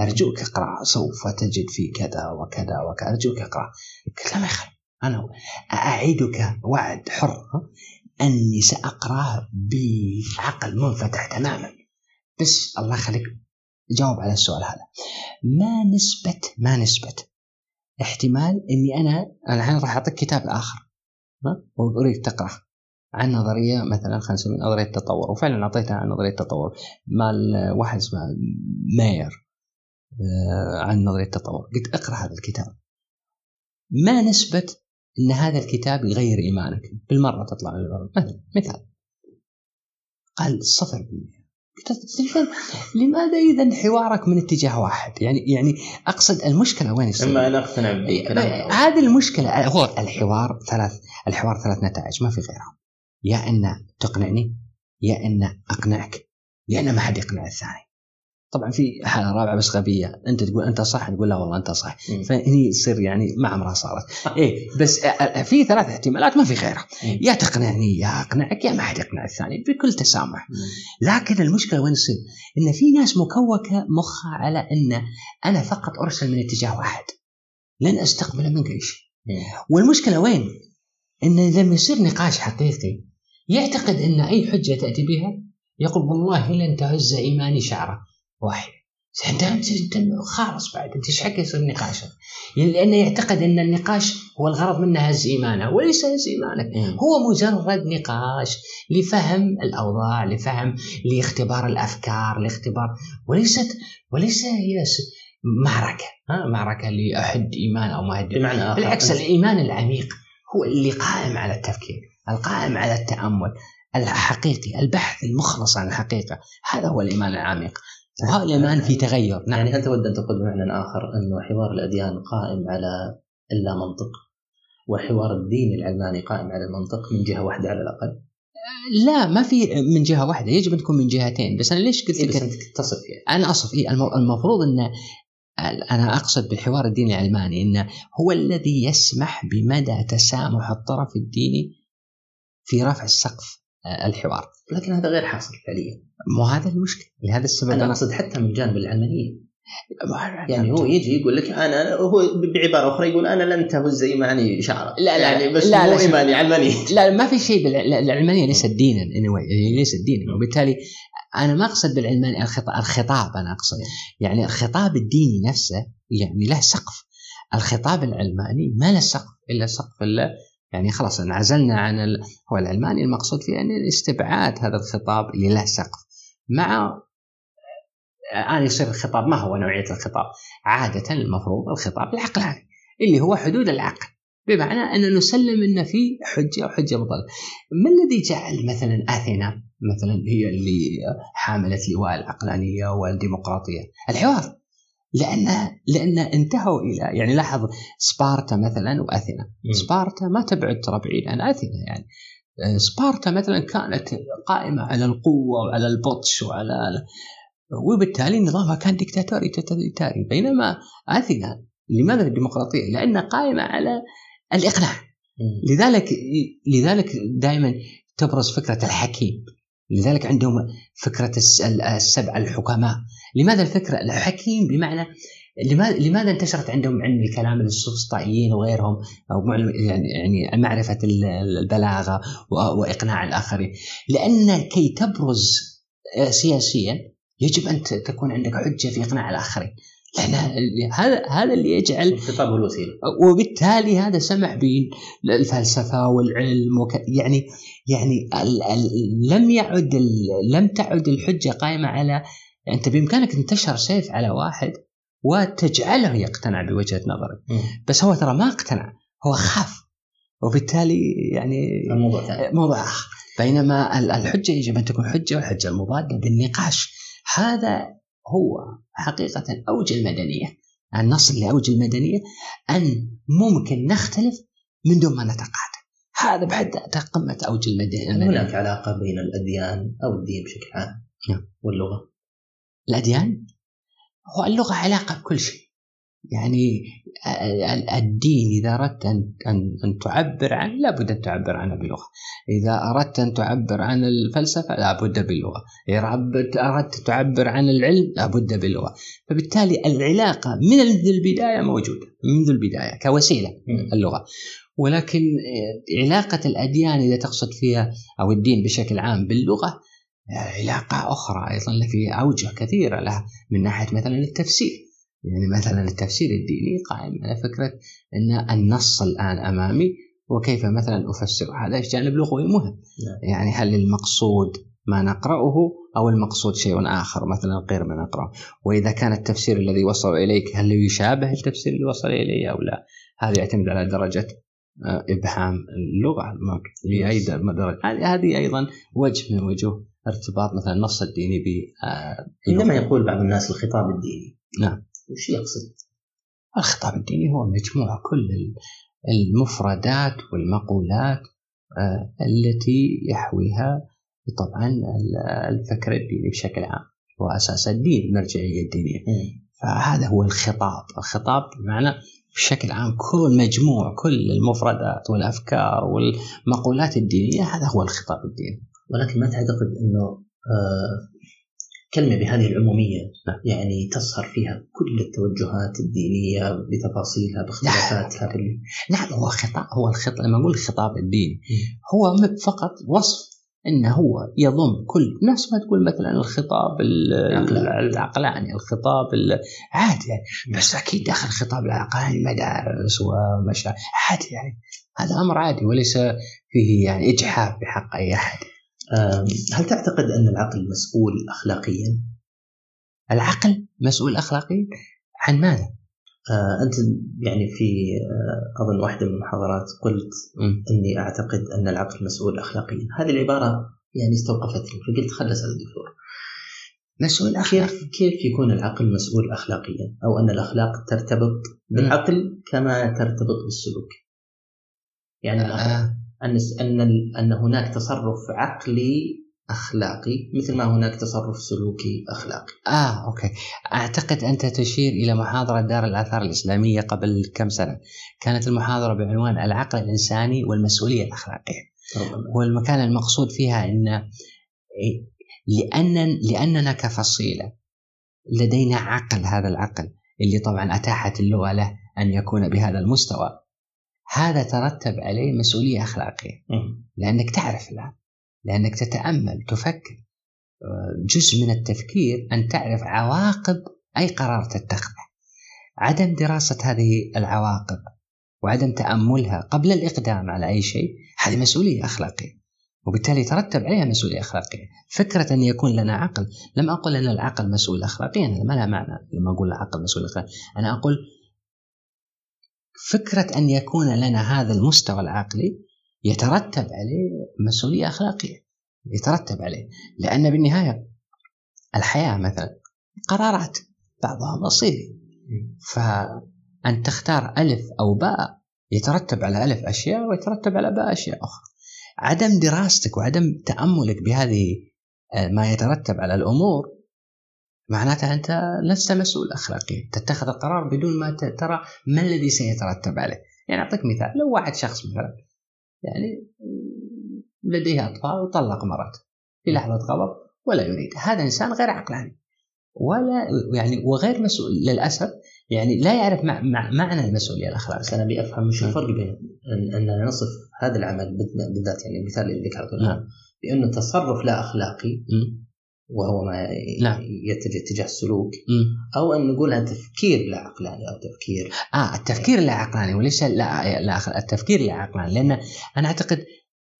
أرجوك اقرأ سوف تجد في كذا وكذا وكذا. أرجوك اقرأ. قلت لا ما يخالف أنا اعدك وعد حر. أني ساقراه بعقل منفتح تماما. بس الله يخليك جاوب على السؤال هذا. ما نسبة ما نسبة احتمال إني أنا الحين راح أعطيك كتاب آخر واريد تقرأه عن نظرية مثلا خلينا نسميها نظرية التطور. وفعلا أعطيتها عن نظرية التطور. مال واحد اسمه ماير آه، عن نظرية التطور. قلت اقرأ هذا الكتاب. ما نسبة إن هذا الكتاب يغير إيمانك بالمرة تطلع من مثلا مثال قال صفر بالمئة لماذا اذا حوارك من اتجاه واحد؟ يعني يعني أقصد المشكلة وين يصير؟ إما أنا أقتنع هذه المشكلة هو الحوار ثلاث الحوار ثلاث نتائج ما في غيرها. يا إن تقنعني يا إن أقنعك يا إن ما حد يقنع الثاني طبعا في حاله رابعة بس غبية. أنت تقول أنت صح؟ تقول لا والله أنت صح. فهني يصير يعني ما عمرها صارت. إيه بس في ثلاث احتمالات ما في غيرها. يا تقنعني يا أقنعك يا ما حد يقنع الثاني بكل تسامح. لكن المشكلة وين تصير؟ إن في ناس مكوكة مخها على إن أنا فقط أرسل من اتجاه واحد. لن أستقبل منك أي شيء. والمشكلة وين؟ إن لما يصير نقاش حقيقي. يعتقد إن أي حجة تأتي بها؟ يقول والله لن تهز إيماني شعره واحد. انت انت خالص بعد. أنت إيش حق يصير نقاش يعني لأنه يعتقد إن النقاش هو الغرض منه هز إيمانه. وليس هز إيمانك. هو مجرد نقاش لفهم الأوضاع لفهم لاختبار الأفكار لاختبار. وليست وليس هي معركة. ها؟ معركة لأحد إيمان أو ما بمعنى بالعكس الإيمان العميق هو اللي قائم على التفكير القائم على التأمل الحقيقي البحث المخلص عن الحقيقة. هذا هو الإيمان العميق. وهذا الايمان في تغير. نعم. يعني أنت ود أن تقول بمعنى آخر أنه حوار الأديان قائم على اللا منطق وحوار الدين العلماني قائم على المنطق من جهة واحدة على الأقل. لا ما في من جهة واحدة. يجب أن تكون من جهتين. بس أنا ليش قلت إيه بس أنت تصف يعني. أنا أصف. إيه المفروض أن أنا أقصد بالحوار الديني العلماني انه هو الذي يسمح بمدى تسامح الطرف الديني في رفع السقف. الحوار. لكن هذا غير حاصل فعليا. مو هذا المشكلة. لهذا السبب أنا أقصد حتى من جانب العلمانية. يعني هو يجي يقول لك أنا هو بعبارة أخرى يقول أنا لن تهز إيماني شعره لا لا يعني بس لا مو لا إيماني علماني. لا ما في شيء العلمانية ليست دينا anyway ليست دينا. وبالتالي أنا ما أقصد بالعلماني الخطاب أنا أقصد. يعني الخطاب الديني نفسه يعني له سقف. الخطاب العلماني ما له سقف إلا سقف يعني خلاص انعزلنا عن ال... هو العلماني المقصود فيه يعني استبعاد هذا الخطاب اللي له سقف مع الآن يصير الخطاب ما هو نوعية الخطاب؟ عادة المفروض الخطاب العقلاني اللي هو حدود العقل بمعنى أن نسلم أن في حجة وحجة مطلقه. ما الذي جعل مثلا آثينا مثلا هي اللي حاملة لواء العقلانية والديمقراطية؟ الحوار لأن لأن انتهوا إلى يعني لاحظ سبارتا مثلا وأثينا. سبارتا ما تبعد ترى بعيد عن أثينا يعني. سبارتا مثلا كانت قائمة على القوة وعلى البطش وعلى وبالتالي نظامها كان ديكتاتوري توتاليتاري بينما أثينا لماذا الديمقراطية؟ لأنها قائمة على الاقناع لذلك لذلك دائما تبرز فكرة الحكيم. لذلك عندهم فكرة السبع الحكماء. لماذا الفكرة؟ الحكيم بمعنى لماذا انتشرت عندهم علم الكلام السفسطائيين وغيرهم أو يعني يعني معرفة البلاغة وإقناع الآخرين؟ لأن كي تبرز سياسيا يجب أن تكون عندك حجة في إقناع الآخرين. لأن هذا هذا اللي يجعل الخطاب والوسيله وبالتالي هذا سمح بالفلسفه والعلم وك يعني يعني ال ال لم يعد لم تعد الحجة قائمة على أنت بإمكانك أن تشهر سيف على واحد وتجعله يقتنع بوجهة نظرك. بس هو ترى ما اقتنع هو خاف. وبالتالي يعني موضوع موضوع آخر. بينما الحجة يجب أن تكون حجة والحجة المضادة بالنقاش. هذا هو حقيقة أوج المدنية. أن نصل لأوج المدنية أن ممكن نختلف من دون ما نتقاعد. هذا بحد ذاته قمة أوج المدنية. هناك علاقة بين الأديان أو الدين بشكل عام نعم. الأديان هو اللغة علاقة بكل شيء. يعني الدين إذا أردت أن أن تعبر عنه لابد أن تعبر عنه بلغة إذا أردت أن تعبر عن الفلسفة لابد باللغة. إذا أردت تعبر عن العلم لابد باللغة. فبالتالي العلاقة من منذ البداية موجودة منذ البداية كوسيلة اللغة. ولكن علاقة الأديان إذا تقصد فيها أو الدين بشكل عام باللغة علاقة أخرى أيضا في أوجه كثيرة لها من ناحية مثلا التفسير. يعني مثلا التفسير الديني قائم على فكرة أن النص الآن أمامي وكيف مثلا أفسر هذا؟ جانب لغوي؟ مهم. نعم. يعني هل المقصود ما نقرأه أو المقصود شيء آخر مثلا غير ما نقرأه؟ وإذا كان التفسير الذي وصل إليك هل يشابه التفسير اللي وصل إلي أو لا؟ هذا يعتمد على درجة آه، إبهام اللغة لأي درجة هذه أيضا وجه من وجوه ارتباط مثلا النص الديني ب آه، عندما يقول بعض الناس الخطاب الديني. نعم. وش يقصد؟ الخطاب الديني هو مجموعة كل المفردات والمقولات آه، التي يحويها طبعا الفكر الديني بشكل عام. هو أساس الدين المرجعية الدينية. فهذا هو الخطاب. الخطاب بمعنى بشكل عام كل مجموع كل المفردات والأفكار والمقولات الدينية هذا هو الخطاب الديني ولكن ما تعتقد أنه آه كلمة بهذه العمومية نعم. يعني تصهر فيها كل التوجهات الدينية بتفاصيلها باختلافاتها نعم. بال... هو خطاب هو الخطاب لما أقول الخطاب الديني هو فقط وصف إنه هو يضم كل نفس ما تقول مثلا الخطاب العقلاني الخطاب عادي يعني بس أكيد داخل الخطاب العقلاني مدارس ومشاعر عادي يعني هذا أمر عادي وليس فيه يعني إجحاف بحق أي أحد هل تعتقد أن العقل مسؤول أخلاقيا؟ العقل مسؤول أخلاقيا؟ عن ماذا؟ آه أنت يعني في آه أظن واحدة من المحاضرات قلت م. أني أعتقد أن العقل مسؤول أخلاقيا. هذه العبارة يعني استوقفتني فقلت خلص على الدكتور. مسؤول أخلاقيا كيف, كيف يكون العقل مسؤول أخلاقيا؟ أو أن الأخلاق ترتبط بالعقل كما ترتبط بالسلوك؟ يعني آه. أن أن أن هناك تصرف عقلي أخلاقي مثل ما هناك تصرف سلوكي أخلاقي. آه أوكي، أعتقد أنت تشير إلى محاضرة دار الآثار الإسلامية قبل كم سنة. كانت المحاضرة بعنوان العقل الإنساني والمسؤولية الأخلاقية. والمكان المقصود فيها إن لأن لأننا كفصيلة لدينا عقل هذا العقل اللي طبعا أتاحت اللغة له أن يكون بهذا المستوى هذا ترتب عليه مسؤولية أخلاقية لأنك تعرف الآن لأنك تتأمل تفكر. جزء من التفكير أن تعرف عواقب أي قرار تتخذه. عدم دراسة هذه العواقب وعدم تأملها قبل الإقدام على أي شيء هذه مسؤولية أخلاقية. وبالتالي يترتب عليها مسؤولية أخلاقية. فكرة أن يكون لنا عقل لم أقل أن العقل مسؤول اخلاقيا هذا ما لها معنى لما أقول العقل مسؤول اخلاقيا. أنا أقول فكرة أن يكون لنا هذا المستوى العقلي يترتب عليه مسؤولية أخلاقية يترتب عليه. لأن بالنهاية الحياة مثلا قرارات بعضها مصيري فأن تختار ألف أو باء يترتب على ألف أشياء ويترتب على باء أشياء أخرى. عدم دراستك وعدم تأملك بهذه آه، ما يترتب على الأمور معناتها أنت لست مسؤول أخلاقيا. تتخذ القرار بدون ما ترى ما الذي سيترتب عليه. يعني أعطيك مثال لو واحد شخص مثلا يعني لديه أطفال وطلق مرته في لحظة غضب ولا يريد. هذا إنسان غير عقلاني. ولا يعني وغير مسؤول للأسف. يعني لا يعرف مع مع معنى المسؤولية الأخلاقية. بس أنا أبي أفهم وش الفرق بين اننا نصف هذا العمل بالذات يعني المثال اللي ذكرته. نعم. بأنه تصرف لا أخلاقي وهو ما نعم. يتجه اتجاه السلوك. أو أن نقولها تفكير لا عقلاني أو تفكير. آه التفكير لا عقلاني وليس لا لا التفكير لا عقلاني. لأن أنا أعتقد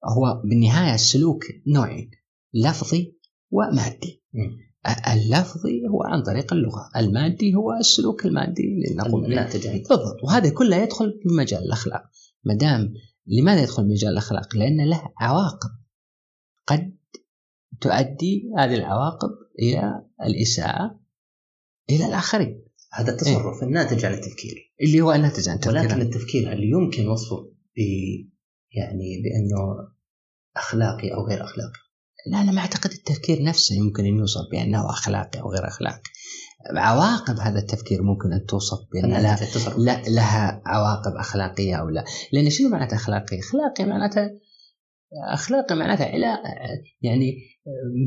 هو بالنهاية السلوك نوعين لفظي ومادي. م. اللفظي هو عن طريق اللغة المادي هو السلوك المادي اللي نقوم الناتج بالضبط. وهذا كله يدخل في مجال الأخلاق. ما دام لماذا يدخل مجال الأخلاق؟ لأن له عواقب قد تؤدي هذه العواقب إلى الإساءة إلى الآخرين. هذا التصرف إيه؟ الناتج عن التفكير. اللي هو الناتج عن التفكير. ولكن التفكير هل يمكن وصفه ب يعني بأنه أخلاقي أو غير أخلاقي؟ لا أنا ما أعتقد التفكير نفسه يمكن أن يوصف بأنه أخلاقي أو غير أخلاقي. عواقب هذا التفكير ممكن أن توصف بأن لها, لا لها عواقب أخلاقية أو لا. لأن شنو معناته أخلاقي؟ أخلاقي معناته أخلاقي معناته يعني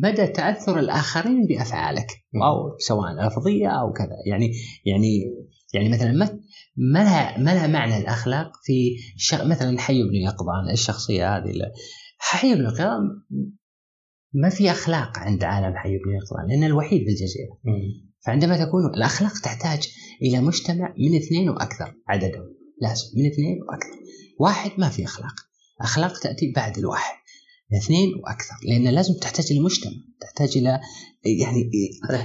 مدى تأثر الآخرين بأفعالك أو سواء لفظية أو كذا. يعني يعني يعني مثلا ما ما لها ما لها معنى الأخلاق في مثلا حي بن يقظان الشخصية هذه حي بن يقظان ما في أخلاق عند عالم حي بن يقظان لأنه الوحيد في الجزيرة. فعندما تكون الأخلاق تحتاج إلى مجتمع من اثنين وأكثر عددهم. لازم من اثنين وأكثر. واحد ما في أخلاق. أخلاق تأتي بعد الواحد. اثنين وأكثر لأن لازم تحتاج المجتمع تحتاج إلى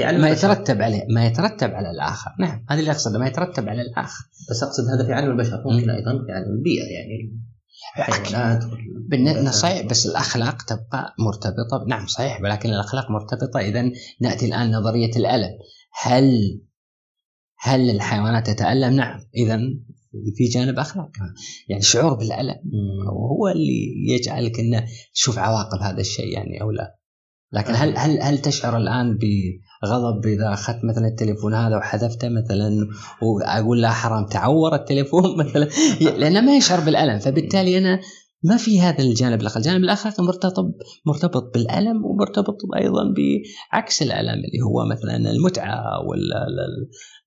يعني ما يترتب عليه ما يترتب على الآخر. نعم هذا اللي أقصده ما يترتب على الآخر. بس أقصد هذا في عالم البشر ممكن أيضا في عالم البيئة يعني الحيوانات بالنسبة صحيح بس الأخلاق تبقى مرتبطة نعم صحيح ولكن الأخلاق مرتبطة. اذا نأتي الآن نظريه الألم. هل هل الحيوانات تتألم؟ نعم اذا في جانب اخلاق يعني شعور بالألم. وهو اللي يجعلك إنه تشوف عواقب هذا الشيء يعني أو لا. لكن هل هل هل تشعر الآن بغضب إذا أخذت مثلا التليفون هذا وحذفته مثلا وأقول لا حرام تعور التليفون مثلا؟ لأنه ما يشعر بالألم. فبالتالي أنا ما في هذا الجانب الآخر، الجانب الآخر مرتبط مرتبط بالألم ومرتبط أيضا بعكس الألم اللي هو مثلا المتعة ولا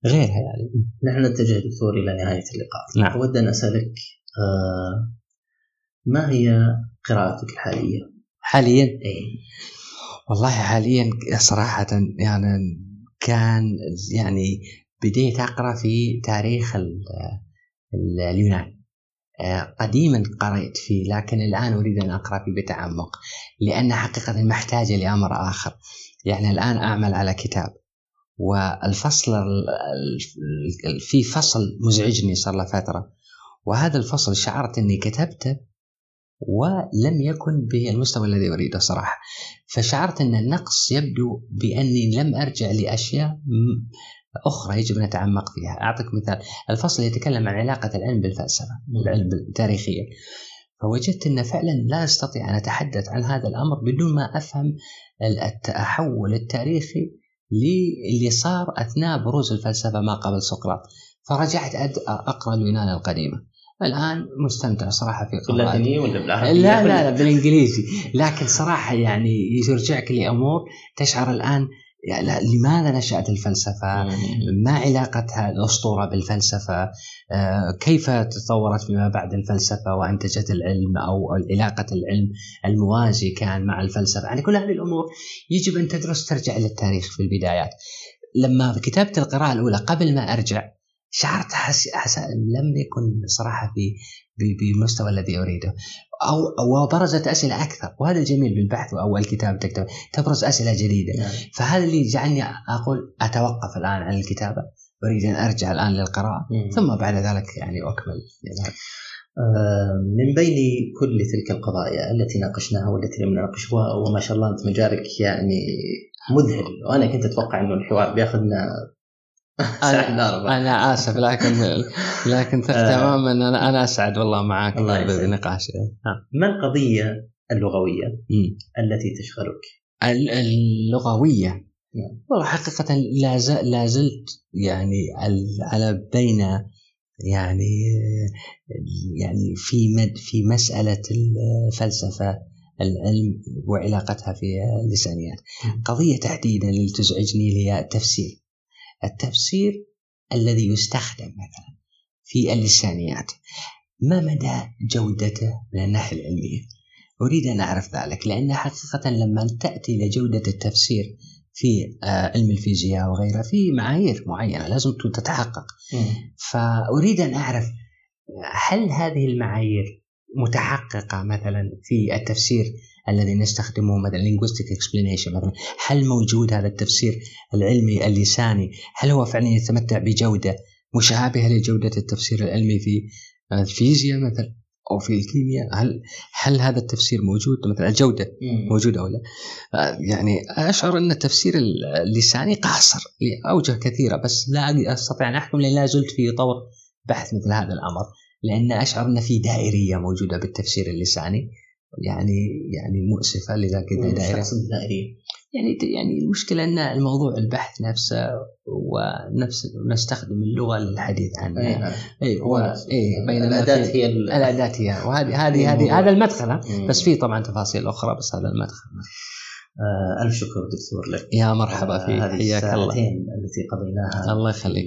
غيرها يعني. نحن نتجه دكتور إلى نهاية اللقاء. نعم. أود أن أسألك آه ما هي قراءتك الحالية؟ حاليا؟ إيه والله حاليا صراحة يعني كان يعني بديت أقرأ في تاريخ اليونان قديما قرأت فيه لكن الآن أريد أن أقرأ فيه بتعمق لأن حقيقة محتاجة لأمر آخر. يعني الآن أعمل على كتاب والفصل في فصل مزعجني صار له فترة. وهذا الفصل شعرت أني كتبته ولم يكن بالمستوى الذي أريده صراحة. فشعرت أن النقص يبدو بأني لم أرجع لأشياء أخرى يجب أن نتعمق فيها. أعطيك مثال. الفصل يتكلم عن علاقة العلم بالفلسفة العلم تاريخيا فوجدت أن فعلا لا أستطيع أن أتحدث عن هذا الأمر بدون ما أفهم التحول التاريخي اللي صار أثناء بروز الفلسفة ما قبل سقراط. فرجعت أقرأ اليونان القديمة. الآن مستمتع صراحة في باللاتينيه ولا بالعربيه؟ لا لا لا بالإنجليزي. لكن صراحة يعني يرجعك لأمور تشعر الآن يعني لماذا نشأت الفلسفة؟ ما علاقتها الأسطورة بالفلسفة؟ آه، كيف تطورت فيما بعد الفلسفة وأنتجت العلم أو علاقة العلم الموازي كان مع الفلسفة؟ يعني كل هذه الأمور يجب أن تدرس ترجع للتاريخ في البدايات. لما كتبت القراءة الأولى قبل ما أرجع شعرت حس... حس... لم يكن صراحة في بالمستوى الذي أريده. أو وبرزت أسئلة أكثر. وهذا الجميل بالبحث أو الكتاب تكتب. تبرز أسئلة جديدة. نعم. فهذا اللي جعلني أقول أتوقف الآن عن الكتابة؟ أريد أن أرجع الآن للقراءة. مم. ثم بعد ذلك يعني أكمل. يعني من بين كل تلك القضايا التي ناقشناها والتي لم نناقشها وما شاء الله أنت مجالك يعني مذهل. وأنا كنت أتوقع انه الحوار بياخذنا أنا, أنا آسف لكن لكن آه. تماما أنا أنا أسعد والله معك بنقاش ما القضية اللغوية التي تشغلك؟ اللغوية. نعم. والله حقيقة لا زلت يعني على بين يعني يعني في مد في مسألة الفلسفة العلم وعلاقتها في اللسانيات قضية تحديدا اللي تزعجني هي التفسير التفسير الذي يستخدم مثلا في اللسانيات. ما مدى جودته من الناحية العلمية أريد أن أعرف ذلك لأن حقيقة لما تأتي إلى جودة التفسير في آه، علم الفيزياء وغيرها في معايير معينة لازم تتحقق. فأريد أن أعرف هل هذه المعايير متحققة مثلا في التفسير الذي نستخدمه مثلا linguistic explanation مثلا. هل موجود هذا التفسير العلمي اللساني؟ هل هو فعلا يتمتع بجودة مشابهة لجودة التفسير العلمي في الفيزياء مثلا أو في الكيمياء؟ هل هل هذا التفسير موجود؟ مثلا الجودة موجودة أو لا؟ آه، يعني أشعر أن التفسير اللساني قاصر لأوجه كثيرة بس لا أستطيع ان احكم لأن لا زلت في طور بحث مثل هذا الأمر لأن أشعر أن في دائرية موجودة بالتفسير اللساني. يعني يعني مؤسفة لذا كذا دائره دائريه يعني يعني المشكلة إن الموضوع البحث نفسه ونفس نستخدم اللغة للحديث عنه. إي نعم. إي. هو إي بين الأداة هي الأداة هي وهذه هذه هذه هذا المدخل بس في طبعا تفاصيل أخرى بس هذا المدخل. آه ألف شكر دكتور لك. يا مرحبا فيك. آه حياك الله. التي قضيناها الله يخليك.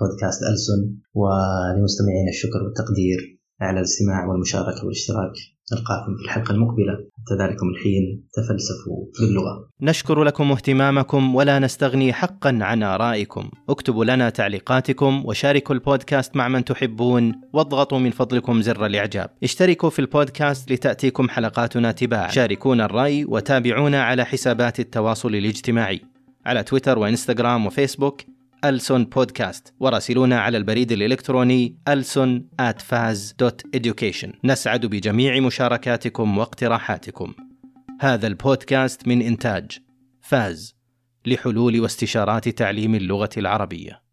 بودكاست ألسن ولمستمعين الشكر والتقدير على الاستماع والمشاركة والاشتراك. نلقاكم في الحلقة المقبلة حتى ذلكم الحين تفلسفوا باللغة. نشكر لكم اهتمامكم ولا نستغني حقا عن آرائكم. اكتبوا لنا تعليقاتكم وشاركوا البودكاست مع من تحبون واضغطوا من فضلكم زر الإعجاب. اشتركوا في البودكاست لتأتيكم حلقاتنا تباعا. شاركونا الرأي وتابعونا على حسابات التواصل الاجتماعي على تويتر وإنستغرام وفيسبوك. ألسون بودكاست. وراسلونا على البريد الإلكتروني ألسون education. نسعد بجميع مشاركاتكم واقتراحاتكم. هذا البودكاست من إنتاج فاز لحلول واستشارات تعليم اللغة العربية.